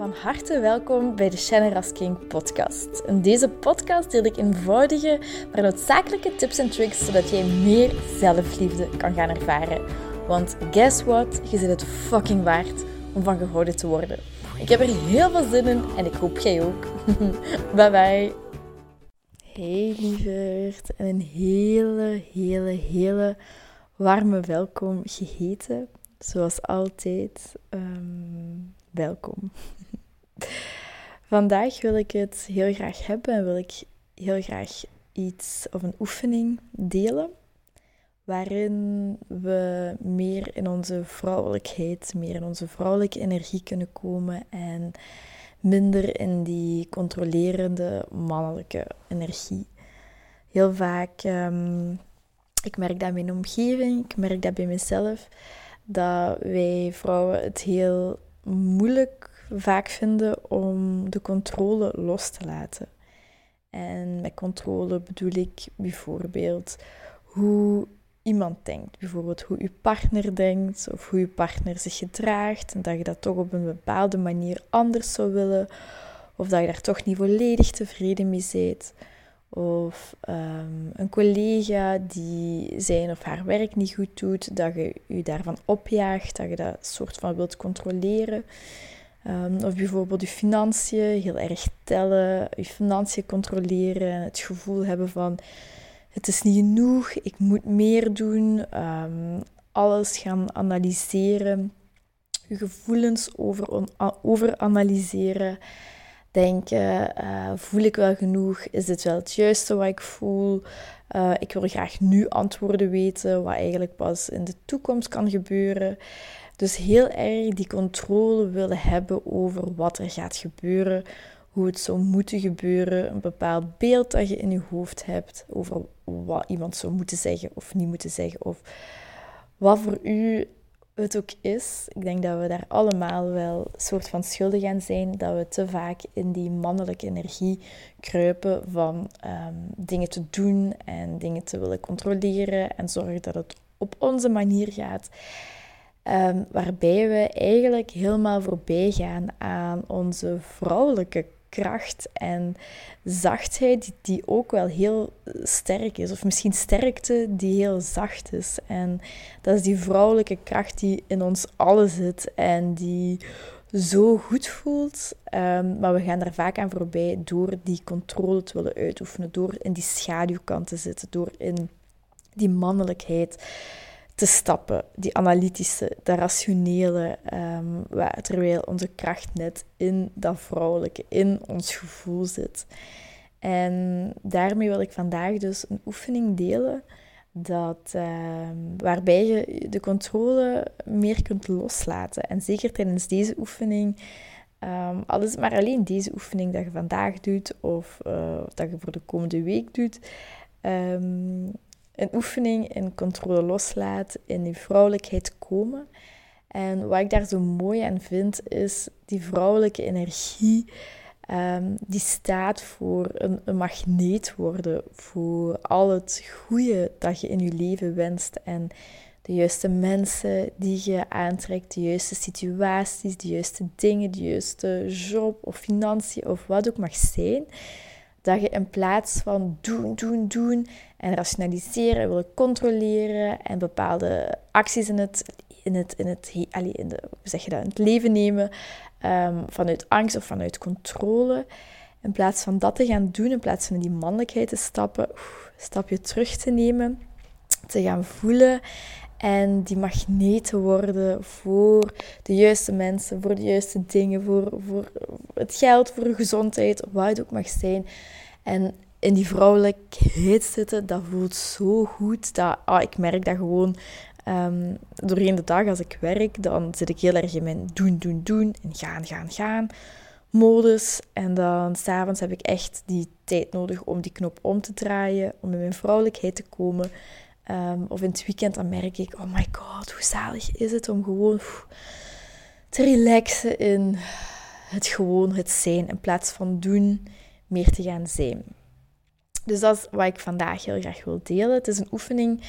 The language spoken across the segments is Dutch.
Van harte welkom bij de Shannon King podcast. In deze podcast deel ik eenvoudige, maar noodzakelijke tips en tricks zodat jij meer zelfliefde kan gaan ervaren. Want guess what? Je zit het fucking waard om van gehouden te worden. Ik heb er heel veel zin in en ik hoop jij ook. bye bye. Hey lieverd en een hele, hele, hele warme welkom geheten. Zoals altijd. Um, welkom. Vandaag wil ik het heel graag hebben en wil ik heel graag iets of een oefening delen waarin we meer in onze vrouwelijkheid, meer in onze vrouwelijke energie kunnen komen en minder in die controlerende mannelijke energie. Heel vaak, um, ik merk dat in mijn omgeving, ik merk dat bij mezelf, dat wij vrouwen het heel moeilijk vaak vinden om de controle los te laten. En met controle bedoel ik bijvoorbeeld hoe iemand denkt. Bijvoorbeeld hoe je partner denkt of hoe je partner zich gedraagt. En dat je dat toch op een bepaalde manier anders zou willen. Of dat je daar toch niet volledig tevreden mee bent. Of um, een collega die zijn of haar werk niet goed doet, dat je je daarvan opjaagt, dat je dat soort van wilt controleren. Um, of bijvoorbeeld je financiën heel erg tellen, je financiën controleren en het gevoel hebben van het is niet genoeg, ik moet meer doen. Um, alles gaan analyseren, je gevoelens over, over denken, uh, voel ik wel genoeg? Is dit wel het juiste wat ik voel? Uh, ik wil graag nu antwoorden weten, wat eigenlijk pas in de toekomst kan gebeuren. Dus heel erg die controle willen hebben over wat er gaat gebeuren, hoe het zou moeten gebeuren, een bepaald beeld dat je in je hoofd hebt over wat iemand zou moeten zeggen of niet moeten zeggen, of wat voor u het ook is, ik denk dat we daar allemaal wel een soort van schuldig aan zijn dat we te vaak in die mannelijke energie kruipen van ehm, dingen te doen en dingen te willen controleren en zorgen dat het op onze manier gaat. Um, waarbij we eigenlijk helemaal voorbij gaan aan onze vrouwelijke kracht en zachtheid die ook wel heel sterk is. Of misschien sterkte die heel zacht is. En dat is die vrouwelijke kracht die in ons allen zit en die zo goed voelt. Um, maar we gaan daar vaak aan voorbij door die controle te willen uitoefenen, door in die schaduwkant te zitten, door in die mannelijkheid te stappen, die analytische, de rationele, um, terwijl onze kracht net in dat vrouwelijke, in ons gevoel zit. En daarmee wil ik vandaag dus een oefening delen dat, ehm, waarbij je de controle meer kunt loslaten. En zeker tijdens deze oefening, um, al is het maar alleen deze oefening dat je vandaag doet of uh, dat je voor de komende week doet, een oefening in controle loslaat, in die vrouwelijkheid komen. En wat ik daar zo mooi aan vind, is die vrouwelijke energie. Um, die staat voor een, een, magneet worden voor al het goede dat je in je leven wenst. En de juiste mensen die je aantrekt, de juiste situaties, de juiste dingen, de juiste job of financiën of wat ook mag zijn. Dat je in plaats van doen, doen, doen en rationaliseren, willen controleren en bepaalde acties in het, in het, in het, in de, zeg je dat, het leven nemen um, vanuit angst of vanuit controle. In plaats van dat te gaan doen, in plaats van in die mannelijkheid te stappen, een stapje terug te nemen, te gaan voelen en die magneet te worden voor de juiste mensen, voor de juiste dingen, voor, voor het geld, voor de gezondheid, wat het ook mag zijn. En in die vrouwelijkheid zitten, dat voelt zo goed. Dat, ah, ik merk dat gewoon um, doorheen de dag als ik werk, dan zit ik heel erg in mijn doen, doen, doen en gaan, gaan, gaan modus. En dan s'avonds heb ik echt die tijd nodig om die knop om te draaien, om in mijn vrouwelijkheid te komen. Um, of in het weekend dan merk ik, oh my god, hoe zalig is het om gewoon te relaxen in het gewoon, het zijn, in plaats van doen, meer te gaan zijn. Dus dat is wat ik vandaag heel graag wil delen. Het is een oefening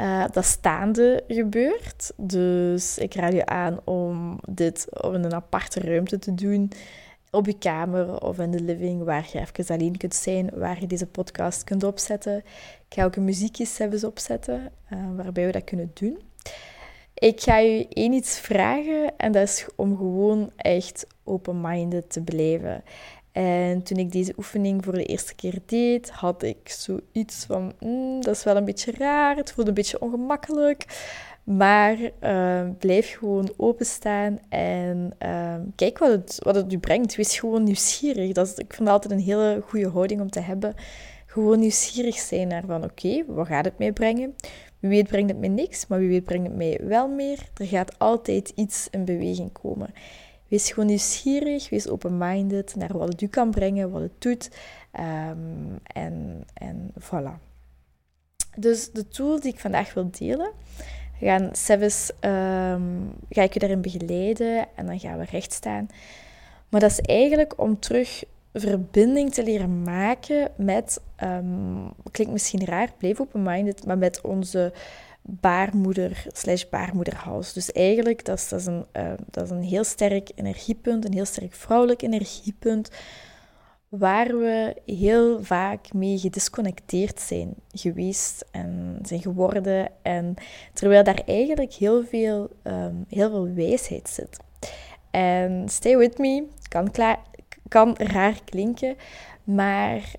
uh, dat staande gebeurt. Dus ik raad je aan om dit in een aparte ruimte te doen. Op je kamer of in de living, waar je even alleen kunt zijn, waar je deze podcast kunt opzetten. Ik ga ook een muziekjes zelfs opzetten, uh, waarbij we dat kunnen doen. Ik ga je één iets vragen en dat is om gewoon echt open-minded te blijven. En toen ik deze oefening voor de eerste keer deed, had ik zoiets van, mm, dat is wel een beetje raar, het voelt een beetje ongemakkelijk. Maar uh, blijf gewoon openstaan en uh, kijk wat het, wat het u brengt. Wees gewoon nieuwsgierig. Dat is, ik vind altijd een hele goede houding om te hebben. Gewoon nieuwsgierig zijn naar van, oké, wat gaat het mij brengen? Wie weet brengt het mij niks, maar wie weet brengt het mij wel meer. Er gaat altijd iets in beweging komen. Wees gewoon nieuwsgierig, wees open-minded naar wat het u kan brengen, wat het doet. Um, en, en voilà. Dus de tool die ik vandaag wil delen, gaan Sevis, um, ga ik je daarin begeleiden en dan gaan we recht staan. Maar dat is eigenlijk om terug verbinding te leren maken met, um, klinkt misschien raar, blijf open-minded, maar met onze baarmoeder slash baarmoederhals. Dus eigenlijk, dat is, dat, is een, uh, dat is een heel sterk energiepunt, een heel sterk vrouwelijk energiepunt, waar we heel vaak mee gedisconnecteerd zijn geweest en zijn geworden. En terwijl daar eigenlijk heel veel, um, heel veel wijsheid zit. En stay with me, kan, kan raar klinken, maar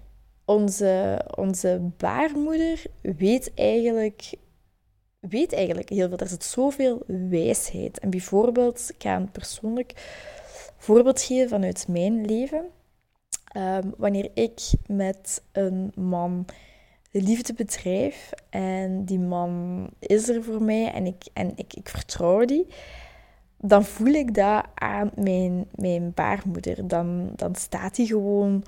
onze, onze baarmoeder weet eigenlijk weet eigenlijk heel veel. Er zit zoveel wijsheid. En bijvoorbeeld, ik ga een persoonlijk voorbeeld geven vanuit mijn leven. Ehm, wanneer ik met een man de liefde bedrijf en die man is er voor mij en ik, en ik, ik vertrouw die, dan voel ik dat aan mijn, mijn baarmoeder. Dan, dan staat die gewoon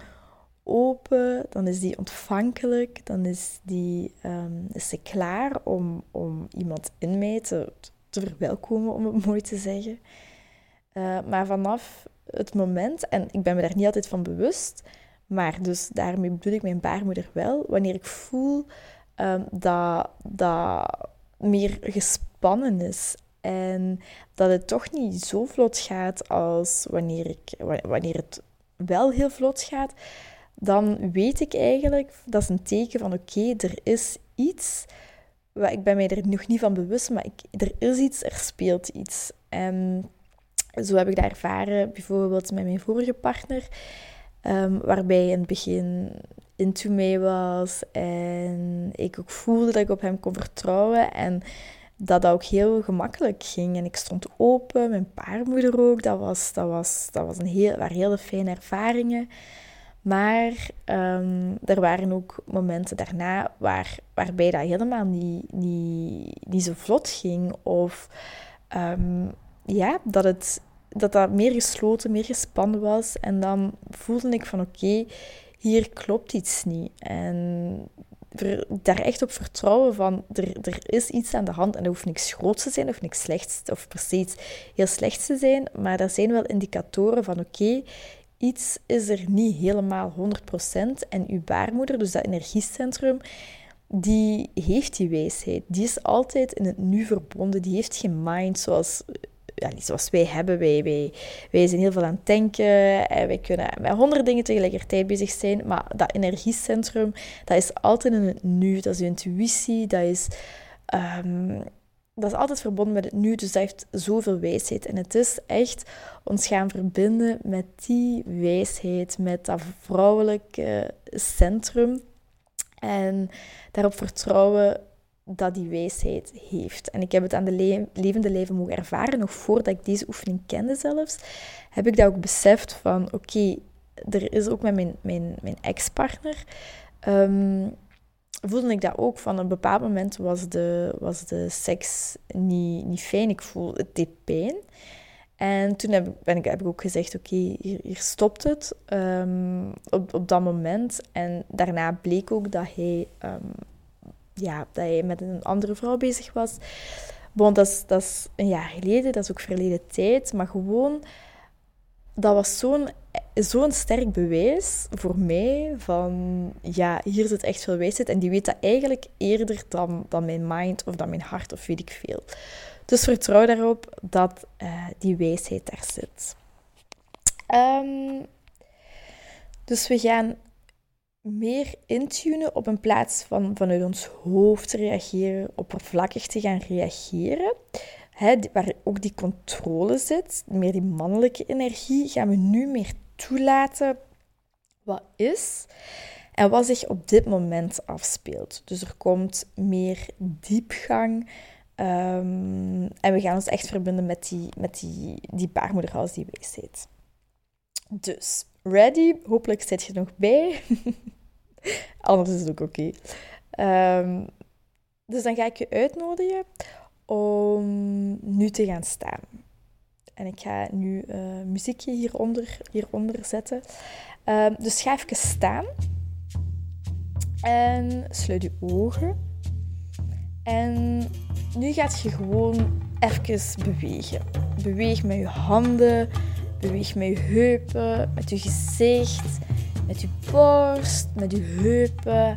open, dan is die ontvankelijk, dan is, die, um, is ze klaar om, om iemand in mij te, te verwelkomen, om het mooi te zeggen. Uh, maar vanaf het moment, en ik ben me daar niet altijd van bewust, maar dus daarmee bedoel ik mijn baarmoeder wel, wanneer ik voel um, dat dat meer gespannen is en dat het toch niet zo vlot gaat als wanneer, ik, wanneer het wel heel vlot gaat, dan weet ik eigenlijk, dat is een teken van oké, er is iets, ik ben mij er nog niet van bewust, maar ik, er is iets, er speelt iets. En zo heb ik dat ervaren, bijvoorbeeld met mijn vorige partner, um, waarbij in het begin into me was en ik ook voelde dat ik op hem kon vertrouwen en dat dat ook heel gemakkelijk ging. En ik stond open, mijn paarmoeder ook, dat, was, dat, was, dat was een heel, waren hele fijne ervaringen. Maar um, er waren ook momenten daarna waar, waarbij dat helemaal niet, niet, niet zo vlot ging. Of um, ja, dat, het, dat dat meer gesloten, meer gespannen was. En dan voelde ik van oké, hier klopt iets niet. En daar echt op vertrouwen van er, er is iets aan de hand. En dat hoeft niks groots te zijn of niks slechts, of precies heel slechts te zijn. Maar er zijn wel indicatoren van oké, iets is er niet helemaal 100%. En uw baarmoeder, dus dat energiecentrum, die heeft die wijsheid. Die is altijd in het nu verbonden. Die heeft geen mind zoals, ja, niet zoals wij hebben. Wij, wij, wij zijn heel veel aan het denken. En wij kunnen met honderd dingen tegelijkertijd bezig zijn. Maar dat energiecentrum, dat is altijd in het nu. Dat is uw intuïtie. Dat is... Um, dat is altijd verbonden met het nu, dus dat heeft zoveel wijsheid. En het is echt ons gaan verbinden met die wijsheid, met dat vrouwelijke centrum. En daarop vertrouwen dat die wijsheid heeft. En ik heb het aan de le levende leven mogen ervaren, nog voordat ik deze oefening kende zelfs, heb ik dat ook beseft van, oké, er is ook met mijn, mijn, mijn ex-partner... Um, voelde ik dat ook. Van een bepaald moment was de, was de seks niet, niet fijn. Ik voel het deed pijn. En toen heb, ben ik, heb ik ook gezegd, oké, hier, hier, stopt het um, op, op dat moment. En daarna bleek ook dat hij, um, ja, dat hij met een andere vrouw bezig was. Bon, dat is, dat is een jaar geleden, dat is ook verleden tijd. Maar gewoon, dat was zo'n zo'n sterk bewijs voor mij van, ja, hier zit echt veel wijsheid. En die weet dat eigenlijk eerder dan, dan mijn mind of dan mijn hart of weet ik veel. Dus vertrouw daarop dat uh, die wijsheid daar zit. Um, dus we gaan meer intunen op een plaats van vanuit ons hoofd te reageren, oppervlakkig te gaan reageren. Waar ook die controle zit, meer die mannelijke energie, gaan we nu meer toelaten wat is en wat zich op dit moment afspeelt. Dus er komt meer diepgang um, en we gaan ons echt verbinden met die, met die, die baarmoederhals, die. Dus, ready? Hopelijk zit je nog bij. Anders is het ook oké. Ehm, dus dan ga ik je uitnodigen om nu te gaan staan. En ik ga nu uh, muziekje hieronder, hieronder zetten. Um, dus ga even staan. En sluit je ogen. En nu gaat je gewoon even bewegen. Beweeg met je handen, beweeg met je heupen, met je gezicht, met je borst, met je heupen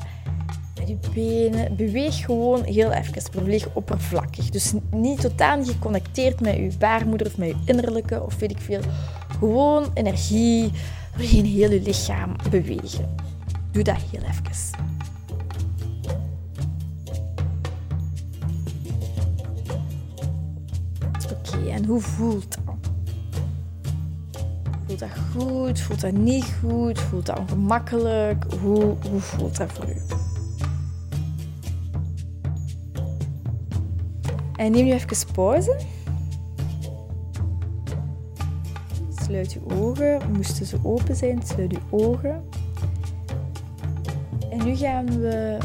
je benen. Beweeg gewoon heel even. Beweeg oppervlakkig. Dus niet totaal geconnecteerd met je baarmoeder of met je innerlijke of weet ik veel. Gewoon energie doorheen heel je lichaam bewegen. Doe dat heel even. Oké, en hoe voelt dat? Voelt dat goed? Voelt dat niet goed? Voelt dat ongemakkelijk? Hoe, hoe voelt dat voor u? En neem nu even pauze. Sluit je ogen. Moesten ze open zijn, sluit je ogen. En nu gaan we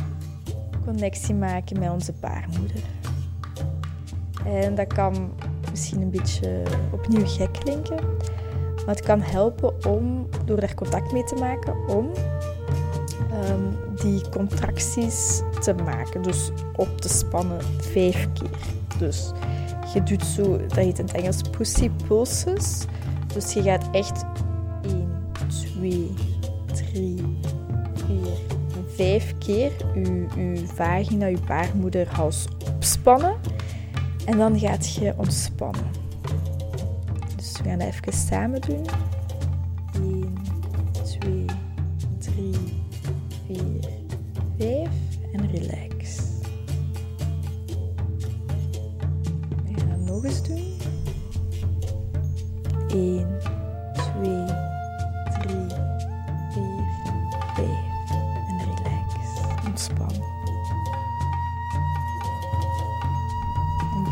connectie maken met onze baarmoeder. En dat kan misschien een beetje opnieuw gek klinken. Maar het kan helpen om, door daar contact mee te maken, om um, die contracties te maken. Dus op te spannen vijf keer. Dus je doet zo, dat heet in het Engels pussy pulses. Dus je gaat echt 1, 2, 3, 4 en 5 keer je, je vagina, je baarmoederhals opspannen. En dan gaat je ontspannen. Dus we gaan dat even samen doen.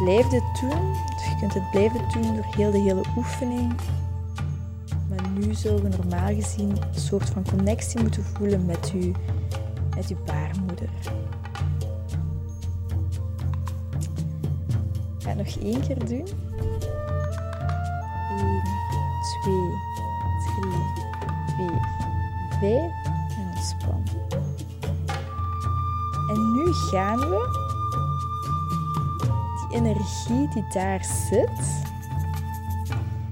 Blijf dit doen. Dus je kunt het blijven doen door heel de hele oefening. Maar nu zullen we normaal gezien een soort van connectie moeten voelen met je, met uw baarmoeder. nog één keer doen. 1, 2, 3, 4, 5 en ontspan. En nu gaan we energie die daar zit,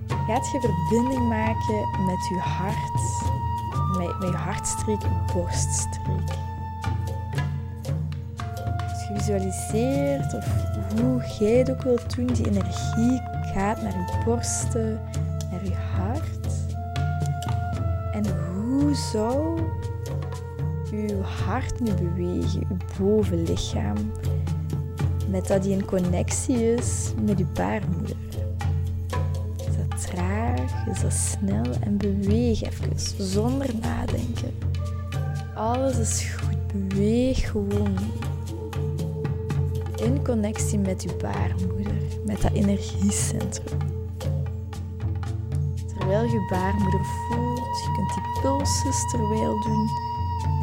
gaat je verbinding maken met je hart, met, je hartstreek, je borststreek visualiseert of hoe jij het ook wilt doen, die energie gaat naar je borsten, naar je hart. En hoe zou je hart nu bewegen, je bovenlichaam, met dat die in connectie is met je baarmoeder? Is dat traag, is dat snel en beweeg even zonder nadenken. Alles is goed, beweeg gewoon in connectie met je baarmoeder, met dat energiecentrum. Terwijl je baarmoeder voelt, je kunt die pulses terwijl doen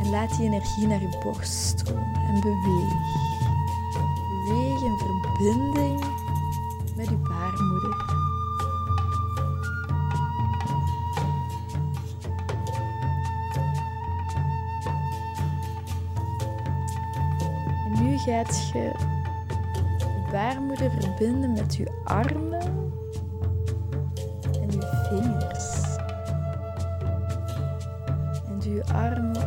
en laat die energie naar je borst stromen en beweeg. Verbinding met je baarmoeder. En nu gaat je baarmoeder verbinden met uw armen en uw vingers. je armen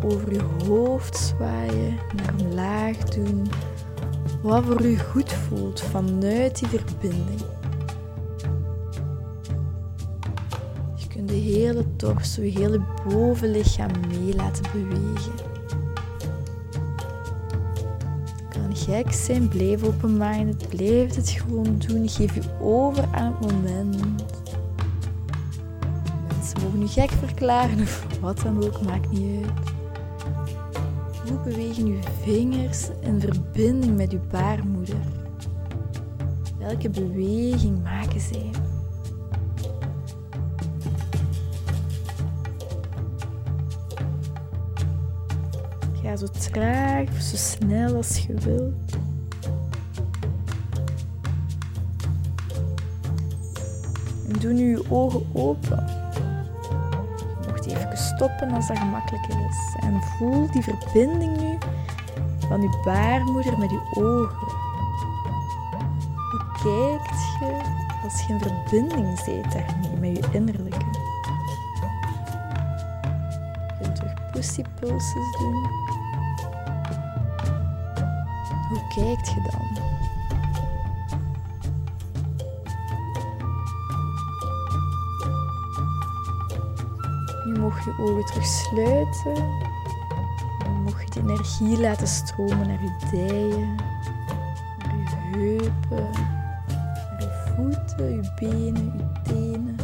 Je over je hoofd zwaaien, naar omlaag doen. Wat voor u goed voelt vanuit die verbinding. Je kunt de hele torso, je hele bovenlichaam mee laten bewegen. gek zijn, blijf open-minded, blijf het gewoon doen. Geef je over aan het moment. Mensen mogen nu gek verklaren of wat dan ook, maakt niet uit. Hoe bewegen uw vingers in verbinding met uw baarmoeder? Welke beweging maken zij? Ga zo traag of zo snel als je wilt. En doe nu je ogen open. Stoppen als dat gemakkelijker is. En voel die verbinding nu van je baarmoeder met je ogen. Hoe kijkt je als je in verbinding bent daarmee met je innerlijke? Je kunt terug pussy pulses doen. Hoe kijkt je dan? Nu mocht je ogen terug sluiten. Dan mocht je de energie laten stromen naar je dijen, naar je heupen, naar je voeten, je benen, je tenen.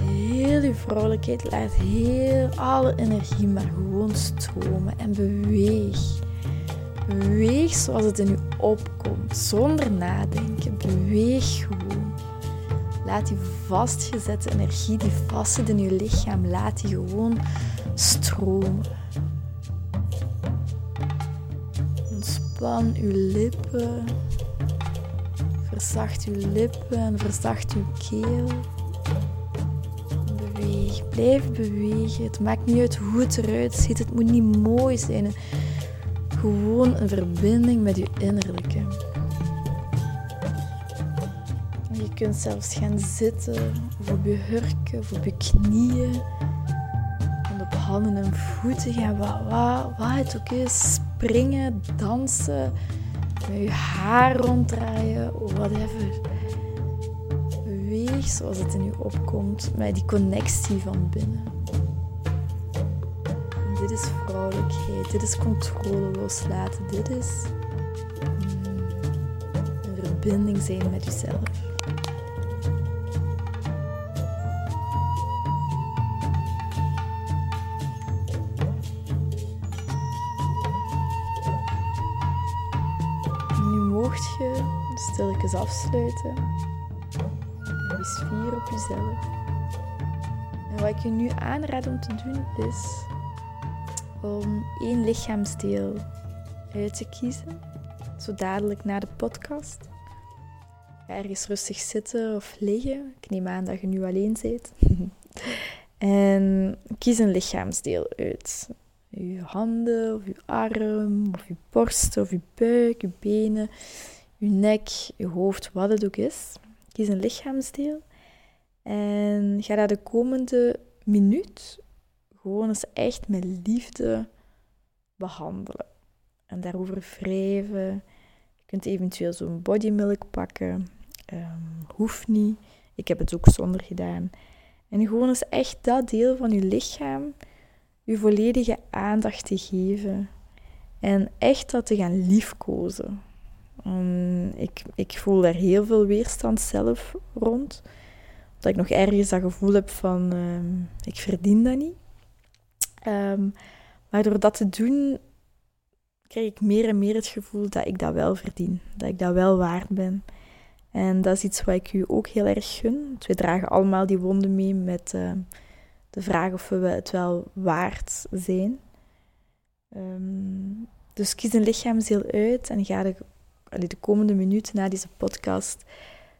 heel je vrouwelijkheid, laat heel alle energie maar gewoon stromen en beweeg. Beweeg zoals het in je opkomt, zonder nadenken. Beweeg gewoon. Laat die vastgezette energie die vastzit in je lichaam, laat die gewoon stromen. Ontspan uw lippen. Verzacht uw lippen en verzacht uw keel. Blijf bewegen. Het maakt niet uit hoe het eruit ziet. Het moet niet mooi zijn. Gewoon een verbinding met je innerlijke. Kunt zelfs gaan zitten, of op je hurken, of op je knieën. En op handen en voeten gaan, wat, wat, het ook is. Springen, dansen, met je haar ronddraaien, whatever zoals het in je opkomt, met die connectie van binnen. dit is vrouwelijkheid, dit is controle loslaten, dit is mm, verbinding zijn met jezelf. Stilletjes afsluiten is vier op jezelf. En wat ik je nu aanraad om te doen is om één lichaamsdeel uit te kiezen, zo dadelijk na de podcast. Ga ergens rustig zitten of liggen. Ik neem aan dat je nu alleen zit. en kies een lichaamsdeel uit. Je handen, of je arm, of je borst, of je buik, je benen, je nek, je hoofd, wat het ook is. Kies een lichaamsdeel en ga dat de komende minuut gewoon eens echt met liefde behandelen. En daarover wrijven. Je kunt eventueel zo'n bodymilk pakken. Um, hoeft niet. Ik heb het ook zonder gedaan. En gewoon eens echt dat deel van je lichaam je volledige aandacht te geven. En echt dat te gaan liefkozen. Um, ik, ik voel daar heel veel weerstand zelf rond. Dat ik nog ergens dat gevoel heb van, uh, ik verdien dat niet. Um, maar door dat te doen, krijg ik meer en meer het gevoel dat ik dat wel verdien. Dat ik dat wel waard ben. En dat is iets wat ik u ook heel erg gun. We dragen allemaal die wonden mee met de vraag of we het wel waard zijn. Dus kies een lichaamsdeel uit en ga de de komende minuten na deze podcast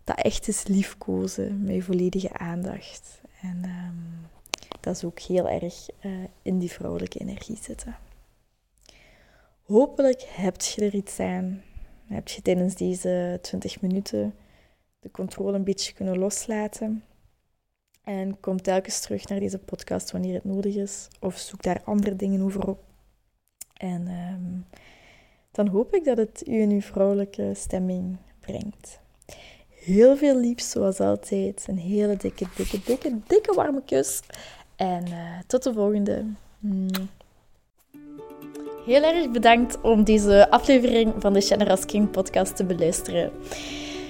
dat echt is liefkozen met je volledige aandacht. En um, dat is ook heel erg uh, in die vrouwelijke energie zitten. Hopelijk hebt je er iets aan. heb je tijdens deze 20 minuten de controle een beetje kunnen loslaten. En kom telkens terug naar deze podcast wanneer het nodig is. Of zoek daar andere dingen over op. En ehm, dan hoop ik dat het u in uw vrouwelijke stemming brengt. Heel veel liefs, zoals altijd. Een hele dikke, dikke, dikke, dikke warme kus. En uh, tot de volgende. Heel erg bedankt om deze aflevering van de Generous King podcast te beluisteren.